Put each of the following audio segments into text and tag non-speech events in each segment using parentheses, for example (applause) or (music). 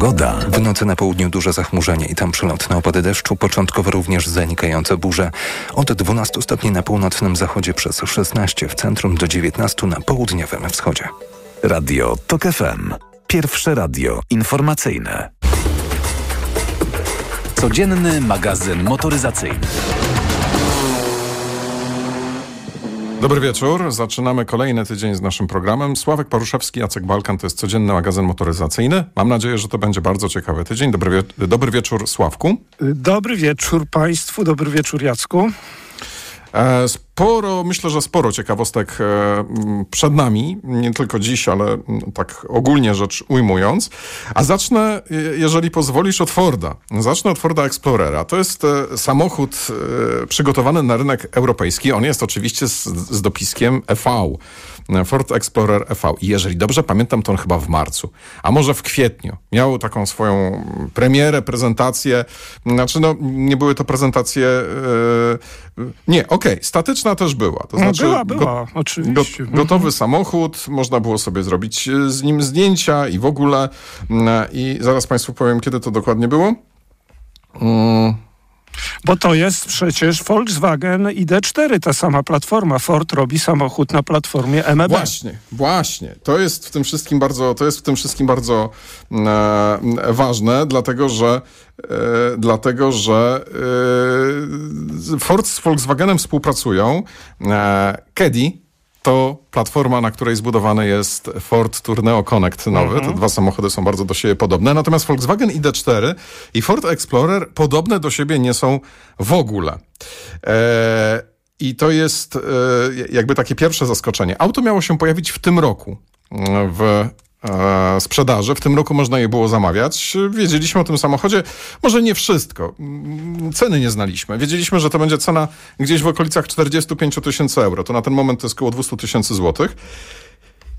Pogoda. W nocy na południu duże zachmurzenie i tam przelotne opady deszczu, początkowo również zanikające burze. Od 12 stopni na północnym zachodzie przez 16 w centrum do 19 na południowym wschodzie. Radio TOK FM. Pierwsze radio informacyjne. Codzienny magazyn motoryzacyjny. Dobry wieczór. Zaczynamy kolejny tydzień z naszym programem. Sławek Paruszewski, Jacek Balkan to jest codzienny magazyn motoryzacyjny. Mam nadzieję, że to będzie bardzo ciekawy tydzień. Dobry, wie dobry wieczór, Sławku. Dobry wieczór Państwu, dobry wieczór Jacku. E, sporo, myślę, że sporo ciekawostek e, przed nami, nie tylko dziś, ale tak ogólnie rzecz ujmując. A zacznę, jeżeli pozwolisz, od Forda. Zacznę od Forda Explorera. To jest e, samochód przygotowany na rynek europejski. On jest oczywiście z, z dopiskiem EV. Ford Explorer EV. I jeżeli dobrze pamiętam, to on chyba w marcu, a może w kwietniu. Miał taką swoją premierę, prezentację. Znaczy, no, nie były to prezentacje. Yy, nie, okej, okay, statyczna też była. To znaczy, była, była, go, oczywiście. Go, gotowy mhm. samochód, można było sobie zrobić e, z nim zdjęcia i w ogóle. Mm, I zaraz Państwu powiem, kiedy to dokładnie było. Yy. Bo to jest przecież Volkswagen ID4, ta sama platforma. Ford robi samochód na platformie MEB. Właśnie, właśnie. To jest w tym wszystkim bardzo, to jest w tym wszystkim bardzo e, ważne, dlatego że e, dlatego, że e, Ford z Volkswagenem współpracują. E, Caddy to platforma, na której zbudowany jest Ford Tourneo Connect nowy. Mhm. Te dwa samochody są bardzo do siebie podobne. Natomiast Volkswagen ID4 i Ford Explorer podobne do siebie nie są w ogóle. Eee, I to jest e, jakby takie pierwsze zaskoczenie. Auto miało się pojawić w tym roku w e, sprzedaży. W tym roku można je było zamawiać. Wiedzieliśmy o tym samochodzie, może nie wszystko. Ceny nie znaliśmy. Wiedzieliśmy, że to będzie cena gdzieś w okolicach 45 tysięcy euro. To na ten moment to jest około 200 tysięcy złotych.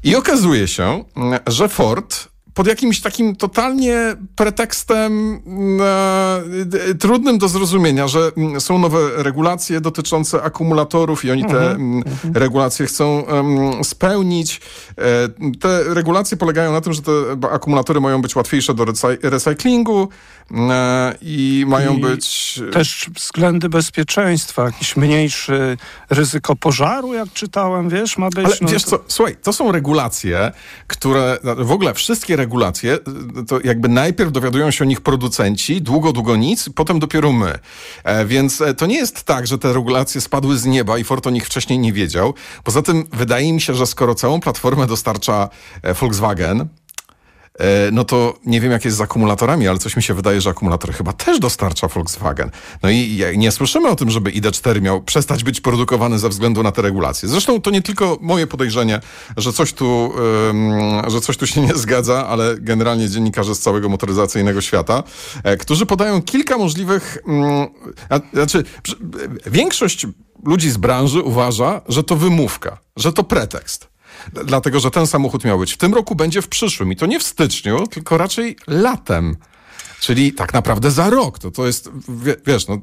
I okazuje się, że Ford pod jakimś takim totalnie pretekstem e, trudnym do zrozumienia, że mm, są nowe regulacje dotyczące akumulatorów i oni te mm -hmm. regulacje chcą um, spełnić. E, te regulacje polegają na tym, że te akumulatory mają być łatwiejsze do recyklingu e, i mają I być... Też względy bezpieczeństwa, jakiś mniejszy ryzyko pożaru, jak czytałem, wiesz, ma być... Ale no, wiesz to... co, słuchaj, to są regulacje, które w ogóle wszystkie regulacje, to jakby najpierw dowiadują się o nich producenci, długo, długo nic, potem dopiero my. E, więc e, to nie jest tak, że te regulacje spadły z nieba i Ford o nich wcześniej nie wiedział. Poza tym wydaje mi się, że skoro całą platformę dostarcza e, Volkswagen, no to nie wiem jak jest z akumulatorami, ale coś mi się wydaje, że akumulatory chyba też dostarcza Volkswagen. No i nie słyszymy o tym, żeby ID4 miał przestać być produkowany ze względu na te regulacje. Zresztą to nie tylko moje podejrzenie, że coś tu, że coś tu się nie zgadza, ale generalnie dziennikarze z całego motoryzacyjnego świata, e, którzy podają kilka możliwych, mm, znaczy większość ludzi z branży uważa, że to wymówka, że to pretekst dlatego że ten samochód miał być w tym roku, będzie w przyszłym. I to nie w styczniu, tylko raczej latem. Czyli tak naprawdę za rok. To, to jest, wiesz, no,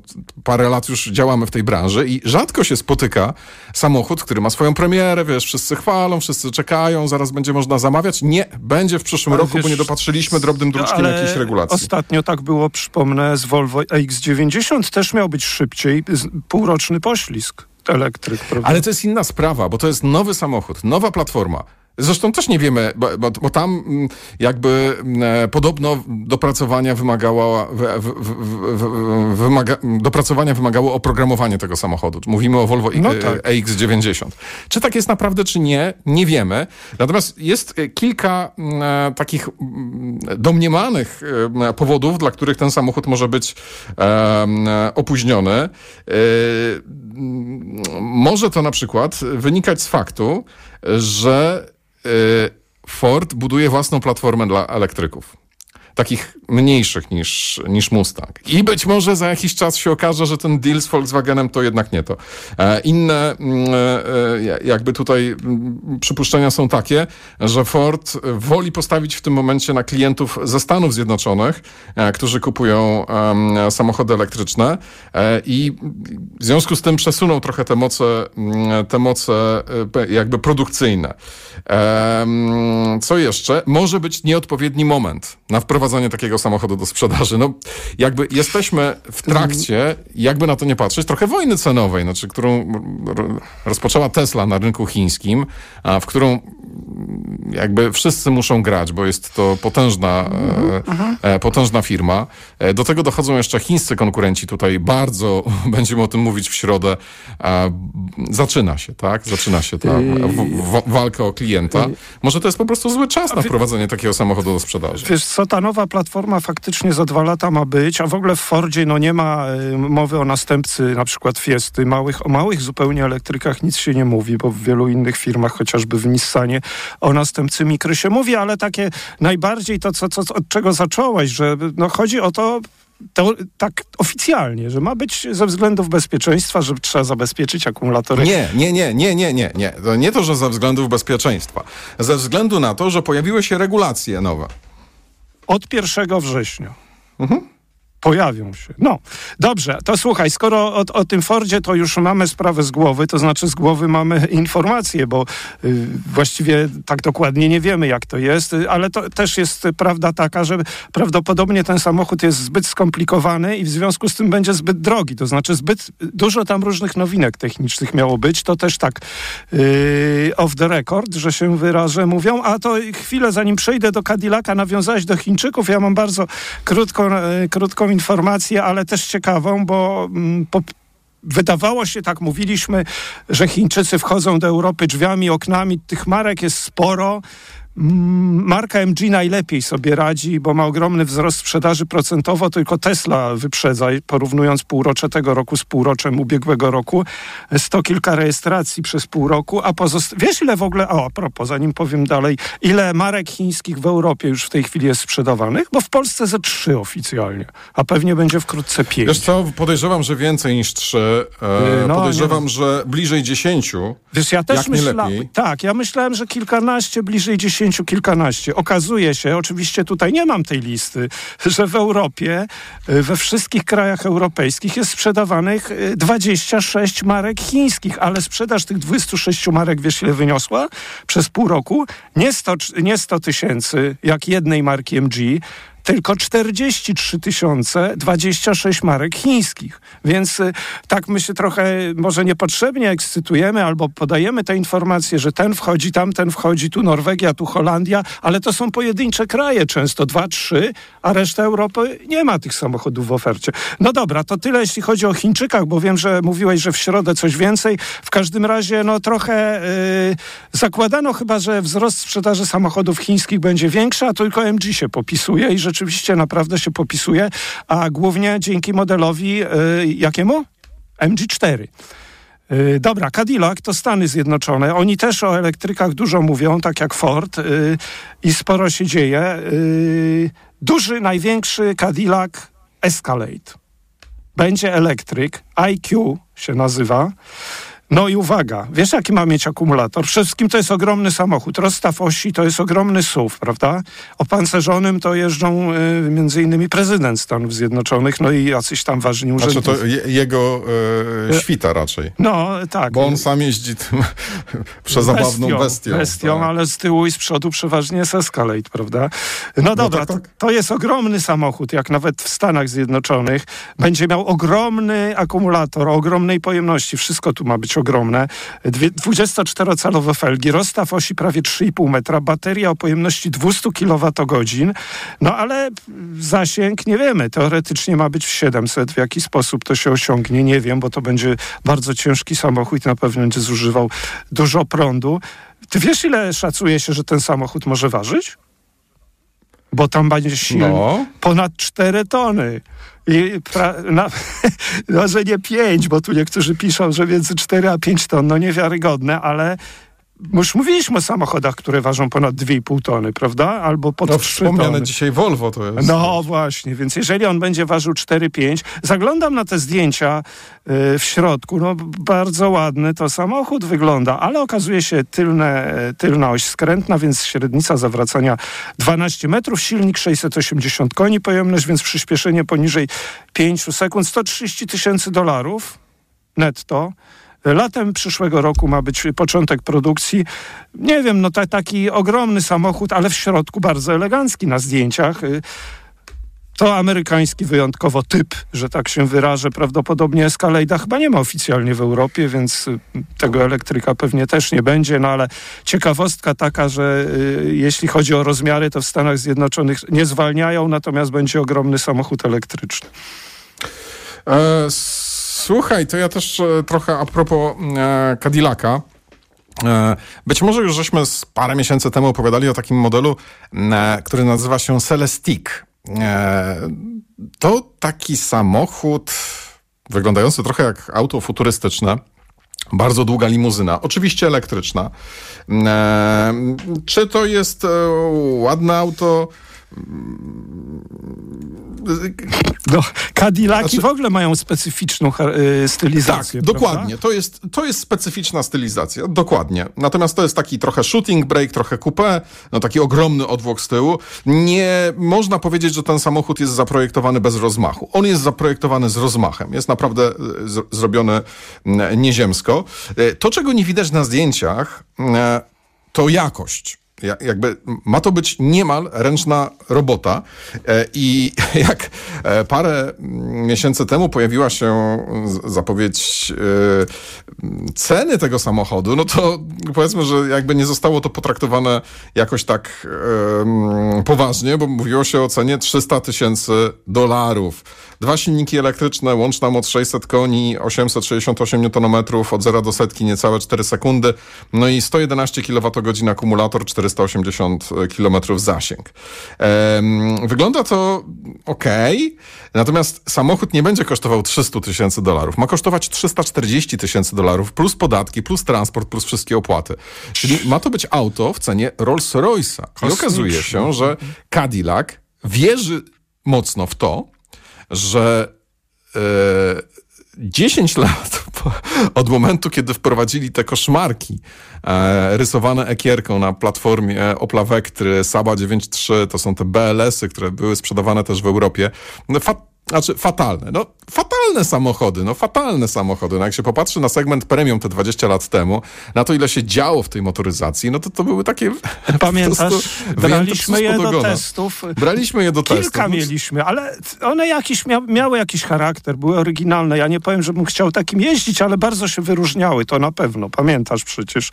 parę lat już działamy w tej branży i rzadko się spotyka samochód, który ma swoją premierę, wiesz, wszyscy chwalą, wszyscy czekają, zaraz będzie można zamawiać. Nie, będzie w przyszłym ale roku, wiesz, bo nie dopatrzyliśmy drobnym druczkiem jakiejś regulacji. Ostatnio tak było, przypomnę, z Volvo X90 też miał być szybciej, półroczny poślizg elektryk. Prawda? Ale to jest inna sprawa, bo to jest nowy samochód, nowa platforma. Zresztą też nie wiemy, bo, bo, tam mm, jakby mm, e, podobno dopracowania wymagało, w, w, w, wymaga, dopracowania wymagało oprogramowanie tego samochodu. Mówimy o Volvo no tak. EX90. Czy tak jest naprawdę, czy nie, nie wiemy. Natomiast jest e, kilka e, takich domniemanych e, powodów, dla których ten samochód może być e, opóźniony. E, może to na przykład wynikać z faktu, że Ford buduje własną platformę dla elektryków takich mniejszych niż, niż Mustang. I być może za jakiś czas się okaże, że ten deal z Volkswagenem to jednak nie to. E, inne mm, e, jakby tutaj mm, przypuszczenia są takie, że Ford woli postawić w tym momencie na klientów ze Stanów Zjednoczonych, e, którzy kupują samochody elektryczne i w związku z tym przesuną trochę te moce, mm, te moce jakby produkcyjne. Co jeszcze? Może być nieodpowiedni moment na wprowadzenie wprowadzenie takiego samochodu do sprzedaży. No, jakby jesteśmy w trakcie, jakby na to nie patrzeć, trochę wojny cenowej, znaczy, którą rozpoczęła Tesla na rynku chińskim, a w którą jakby wszyscy muszą grać, bo jest to potężna, e, e, potężna firma. E, do tego dochodzą jeszcze chińscy konkurenci tutaj bardzo, (laughs) będziemy o tym mówić w środę, e, zaczyna się, tak? Zaczyna się ta w, w, walka o klienta. Może to jest po prostu zły czas na wprowadzenie takiego samochodu do sprzedaży. Wiesz co, ta nowa platforma faktycznie za dwa lata ma być, a w ogóle w Fordzie no nie ma y, mowy o następcy na przykład Fiesty. Małych, o małych zupełnie elektrykach nic się nie mówi, bo w wielu innych firmach, chociażby w Nissanie, o następcy mikry się mówi, ale takie najbardziej to, co, co, od czego zacząłeś, że no, chodzi o to, to, tak oficjalnie, że ma być ze względów bezpieczeństwa, że trzeba zabezpieczyć akumulatory. Nie, nie, nie, nie, nie, nie, nie. To nie to, że ze względów bezpieczeństwa. Ze względu na to, że pojawiły się regulacje nowe. Od 1 września. Mhm. Pojawią się. No, dobrze, to słuchaj, skoro o, o, tym Fordzie to już mamy sprawę z głowy, to znaczy z głowy mamy informacje, bo y, właściwie tak dokładnie nie wiemy, jak to jest, y, ale to też jest prawda taka, że prawdopodobnie ten samochód jest zbyt skomplikowany i w związku z tym będzie zbyt drogi, to znaczy zbyt dużo tam różnych nowinek technicznych miało być, to też tak y, off the record, że się wyrażę, mówią, a to chwilę zanim przejdę do Cadillaca, nawiązałeś do Chińczyków, ja mam bardzo krótką, y, informację, ale też ciekawą, bo mm, po, wydawało się, tak mówiliśmy, że Chińczycy wchodzą do Europy drzwiami, oknami, tych marek jest sporo. Marka MG najlepiej sobie radzi, bo ma ogromny wzrost sprzedaży procentowo, tylko Tesla wyprzedza, porównując półrocze tego roku z półroczem ubiegłego roku. Sto kilka rejestracji przez pół roku, a pozost... Wiesz ile w ogóle, o a propos, zanim powiem dalej, ile marek chińskich w Europie już w tej chwili jest sprzedawanych? Bo w Polsce ze trzy oficjalnie, a pewnie będzie wkrótce pięć. Wiesz co, podejrzewam, że więcej niż trzy. E, no, podejrzewam, nie... że bliżej dziesięciu. Wiesz, ja też myślałem, tak, ja myślałem, że kilkanaście, bliżej dziesięciu dziesięciu kilkanaście. Okazuje się, oczywiście tutaj nie mam tej listy, że w Europie, y, we wszystkich krajach europejskich jest sprzedawanych 26 y, marek chińskich, ale sprzedaż tych 26 marek, wiesz ile wyniosła? Przez pół roku nie 100, nie 100 tysięcy, jak jednej marki MG, tylko 43 tysiące 26 marek chińskich. Więc y, tak my się trochę może niepotrzebnie ekscytujemy albo podajemy te informacje, że ten wchodzi, tamten wchodzi, tu Norwegia, tu Holandia, ale to są pojedyncze kraje, często dwa, trzy, a reszta Europy nie ma tych samochodów w ofercie. No dobra, to tyle jeśli chodzi o Chińczykach, bo wiem, że mówiłeś, że w środę coś więcej. W każdym razie no trochę yy, zakładano chyba, że wzrost sprzedaży samochodów chińskich będzie większy, a tylko MG się popisuje i rzeczywiście rzeczywiście naprawdę się popisuje, a głównie dzięki modelowi y, jakiemu? MG4. Y, dobra, Cadillac to Stany Zjednoczone. Oni też o elektrykach dużo mówią, tak jak Ford, y, i sporo się dzieje. Duży, najwiękzy Cadillac Escalade. Będzie elektryk, IQ się nazywa. No i uwaga, wiesz jaki ma mieć akumulator? Wszystkim to jest ogromny samochód. Rozstaw osi to jest ogromny SUV, prawda? Opancerzonym to jeżdżą y, między innymi prezydent Stanów Zjednoczonych, no i jacyś tam ważni urzędnicy. Znaczy to je, jego y, świta raczej. No tak. Bo on sam jeździ tym (laughs) przezabawną bestią. Bestią, bestią tak. ale z tyłu i z przodu przeważnie jest Escalade, prawda? No, no dobra, tak, tak. To, to jest ogromny samochód, jak nawet w Stanach Zjednoczonych. Będzie miał ogromny akumulator, o ogromnej pojemności. Wszystko tu ma być ogromne. 24-calowe felgi, rozstaw osi prawie 3,5 metra, bateria o pojemności 200 kWh, no ale zasięg nie wiemy. Teoretycznie ma być w 700. W jaki sposób to się osiągnie, nie wiem, bo to będzie bardzo ciężki samochód i na pewno będzie zużywał dużo prądu. Ty wiesz, ile szacuje się, że ten samochód może ważyć? Bo tam będzie sił no. ponad 4 tony. Pra, na, że nie 5, bo tu niektórzy piszą, że między 4 a 5 ton, no niewiarygodne, ale już mówiliśmy o samochodach, które ważą ponad 2,5 tony, prawda? Albo pod no, 3 wspomniane tony. dzisiaj Volvo to jest. No właśnie, więc jeżeli on będzie ważył 4-5, zaglądam na te zdjęcia y, w środku, no bardzo ładny to samochód wygląda, ale okazuje się tylne, tylna oś skrętna, więc średnica zawracania 12 metrów, silnik 680 koni, pojemność, więc przyspieszenie poniżej 5 sekund, 130 tysięcy dolarów netto. Latem przyszłego roku ma być początek produkcji. Nie wiem, no ta, taki ogromny samochód, ale w środku bardzo elegancki na zdjęciach. To amerykański wyjątkowo typ, że tak się wyrażę. Prawdopodobnie Escalade'a chyba nie ma oficjalnie w Europie, więc y, tego elektryka pewnie też nie będzie. No ale ciekawostka taka, że y, jeśli chodzi o rozmiary, to w Stanach Zjednoczonych nie zwalniają, natomiast będzie ogromny samochód elektryczny. E, słuchaj, to ja też e, trochę a propos e, Cadillaca. E, być może już żeśmy z parę miesięcy temu opowiadali o takim modelu, e, który nazywa się Celestic. E, to taki samochód wyglądający trochę jak auto futurystyczne. Bardzo długa limuzyna, oczywiście elektryczna. Czy to jest ładne auto? No, Cadillaki znaczy, w ogóle mają specyficzną y, stylizację. Tak, dokładnie. To jest, to jest specyficzna stylizacja, dokładnie. Natomiast to jest taki trochę shooting break, trochę coupé, no taki ogromny odwłok z tyłu. Nie można powiedzieć, że ten samochód jest zaprojektowany bez rozmachu. On jest zaprojektowany z rozmachem. Jest naprawdę y, z, zrobiony mm, nieziemsko. Y, to, czego nie widać na zdjęciach, to jakość jakby ma to być niemal ręczna robota. E, I (laughs) jak e, parę miesięcy temu pojawiła się zapowiedź e, ceny tego samochodu, no to powiedzmy, że jakby nie zostało to potraktowane jakoś tak poważnie, bo mówiło się o cenie 300 tysięcy dolarów. Dwa silniki elektryczne, łączna moc 600 koni, 868 Nm, od 0 do setki niecałe 4 sekundy, no i 111 kWh akumulator, 480 km zasięg. Wygląda to ok, natomiast samochód nie będzie kosztował 300 tysięcy dolarów. Ma kosztować 340 tysięcy dolarów, plus podatki, plus transport, plus wszystkie opłaty. Czyli ma to być auto w cenie Rolls-Royce'a. I okazuje się, że Cadillac wierzy mocno w to, że e, 10 lat od momentu, kiedy wprowadzili te koszmarki e, rysowane ekierką na platformie Opla Vectry, Saba 9.3, to są te BLS-y, które były sprzedawane też w Europie. No, znaczy, fatalne. No, fatalne samochody, no fatalne samochody. No, jak się popatrzy na segment premium te 20 lat temu, na to ile się działo w tej motoryzacji, no to to były takie... (laughs) Pamiętasz, braliśmy je do testów. Braliśmy je do Kilka testów. Kilka mieliśmy, ale one jakiś mia miały jakiś charakter, były oryginalne. Ja nie powiem, żebym chciał takim jeździć, ale bardzo się wyróżniały, to na pewno. Pamiętasz przecież.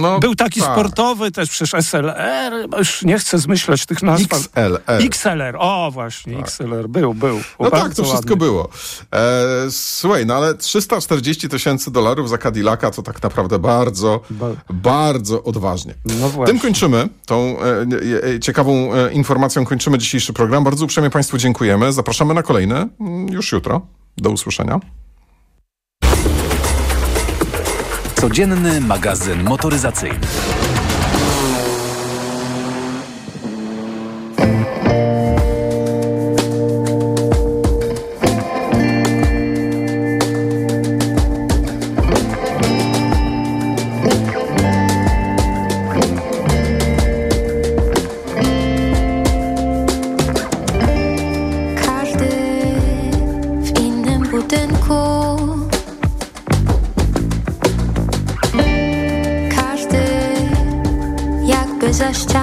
No, Był taki tak. sportowy też przecież SLR, już nie chcę zmyślać tych nazw. XLR. XLR, o właśnie, tak. XLR, był, był. No tak, to wszystko było. E, słuchaj, no ale 340 tysięcy dolarów za Cadillaca to tak naprawdę bardzo, ba bardzo odważnie. No Tym kończymy, tą e, e, ciekawą e, informacją kończymy dzisiejszy program. Bardzo uprzejmie Państwu dziękujemy. Zapraszamy na kolejny mm, już jutro. Do usłyszenia. Codzienny magazyn motoryzacyjny. budynku. Każdy jakby za ścianą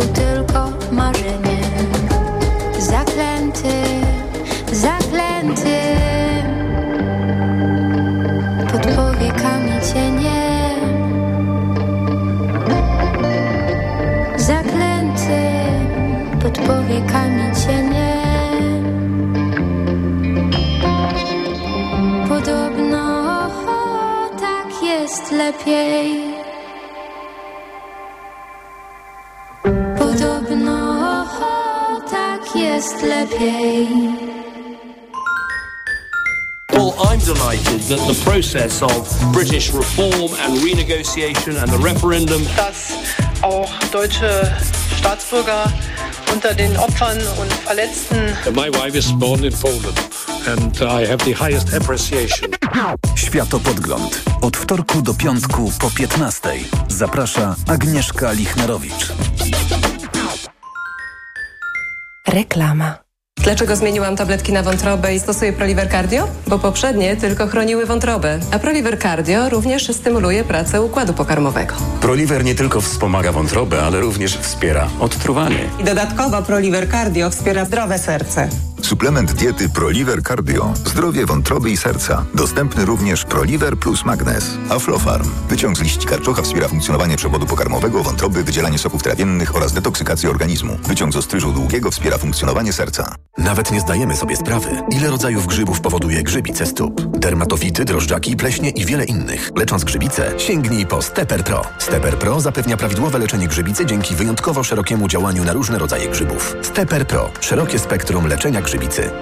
will tak jest lepiej. Well, I'm delighted that the process of British reform and renegotiation and the referendum dass auch deutsche Staatsbürger unter den Opfern und Verletzten. My wife is born in Poland and I have the highest appreciation. Światopodgląd. Od wtorku do piątku po 15. Zaprasza Agnieszka Lichnerowicz. Reklama. Dlaczego zmieniłam tabletki na wątrobę i stosuję Proliver Cardio? Bo poprzednie tylko chroniły wątrobę, a Proliver Cardio również stymuluje pracę układu pokarmowego. Proliver nie tylko wspomaga wątrobę, ale również wspiera odtruwanie. I dodatkowo Proliver Cardio wspiera zdrowe serce. Suplement diety ProLiver Cardio. Zdrowie wątroby i serca. Dostępny również ProLiver plus Magnes. Aflofarm. Wyciąg z liści karczocha wspiera funkcjonowanie przewodu pokarmowego, wątroby, wydzielanie soków trawiennych oraz detoksykację organizmu. Wyciąg z ostryżu długiego wspiera funkcjonowanie serca. Nawet nie zdajemy sobie sprawy, ile rodzajów grzybów powoduje grzybice stóp. Dermatofity, drożdżaki, pleśnie i wiele innych. Lecząc grzybice, sięgnij po Steper Pro. Steper Pro zapewnia prawidłowe leczenie grzybicy dzięki wyjątkowo szerokiemu działaniu na różne rodzaje grzybów. Steper Pro. Szerokie spektrum leczenia grzybicy.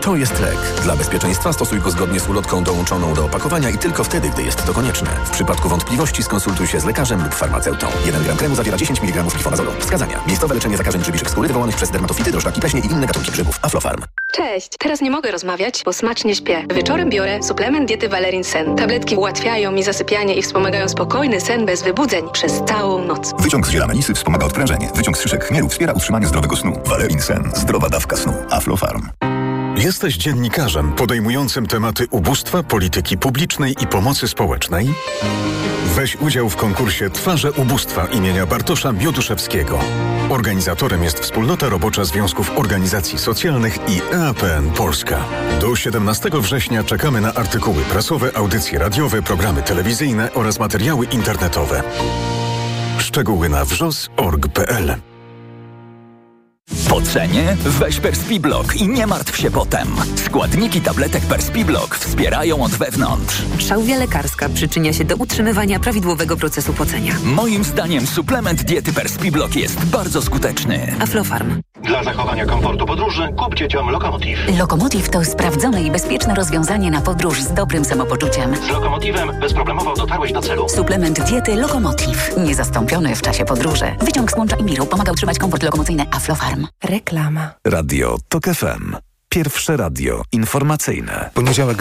To jest lek. Dla bezpieczeństwa stosuj go zgodnie z ulotką dołączoną do opakowania i tylko wtedy, gdy jest to konieczne. W przypadku wątpliwości skonsultuj się z lekarzem lub farmaceutą. 1 gram kremu zawiera 10 mg glifonazolu. Wskazania. Miejscowe leczenie zakażeń grzybiczych skóry wywołanych przez dermatofity, drożdżaki, pleśnie i inne gatunki grzybów. Aflofarm. Cześć, teraz nie mogę rozmawiać, bo smacznie śpię. Wieczorem biorę suplement diety Valerin Sen. Tabletki ułatwiają mi zasypianie i wspomagają spokojny sen bez wybudzeń przez całą noc. Wyciąg z ziela melisy wspomaga odprężenie. Wyciąg z szyszek chmielu wspiera utrzymanie zdrowego snu. Valerin Sen. Zdrowa dawka snu. Aflofarm. Jesteś dziennikarzem podejmującym tematy ubóstwa, polityki publicznej i pomocy społecznej? Weź udział w konkursie Twarze Ubóstwa imienia Bartosza Mioduszewskiego. Organizatorem jest Wspólnota Robocza Związków Organizacji Socjalnych i EAPN Polska. Do 17 września czekamy na artykuły prasowe, audycje radiowe, programy telewizyjne oraz materiały internetowe. Szczegóły na wrzos.org.pl Po cenie weź Perspiblock i nie martw się potem. Składniki tabletek Perspiblock wspierają od wewnątrz. Szałwia lekarska przyczynia się do utrzymywania prawidłowego procesu pocenia. Moim zdaniem suplement diety Perspiblock jest bardzo skuteczny. Aflofarm. Dla zachowania komfortu podróży kup dzieciom Lokomotiv. Lokomotiv to sprawdzone i bezpieczne rozwiązanie na podróż z dobrym samopoczuciem. Z Lokomotivem bezproblemowo dotarłeś do celu. Suplement diety Lokomotiv. Niezastąpiony w czasie podróży. Wyciąg z łącza pomaga utrzymać komfort lokomocyjny Aflofarm. Reklama. Radio TOK FM. Pierwsze radio informacyjne. Poniedziałek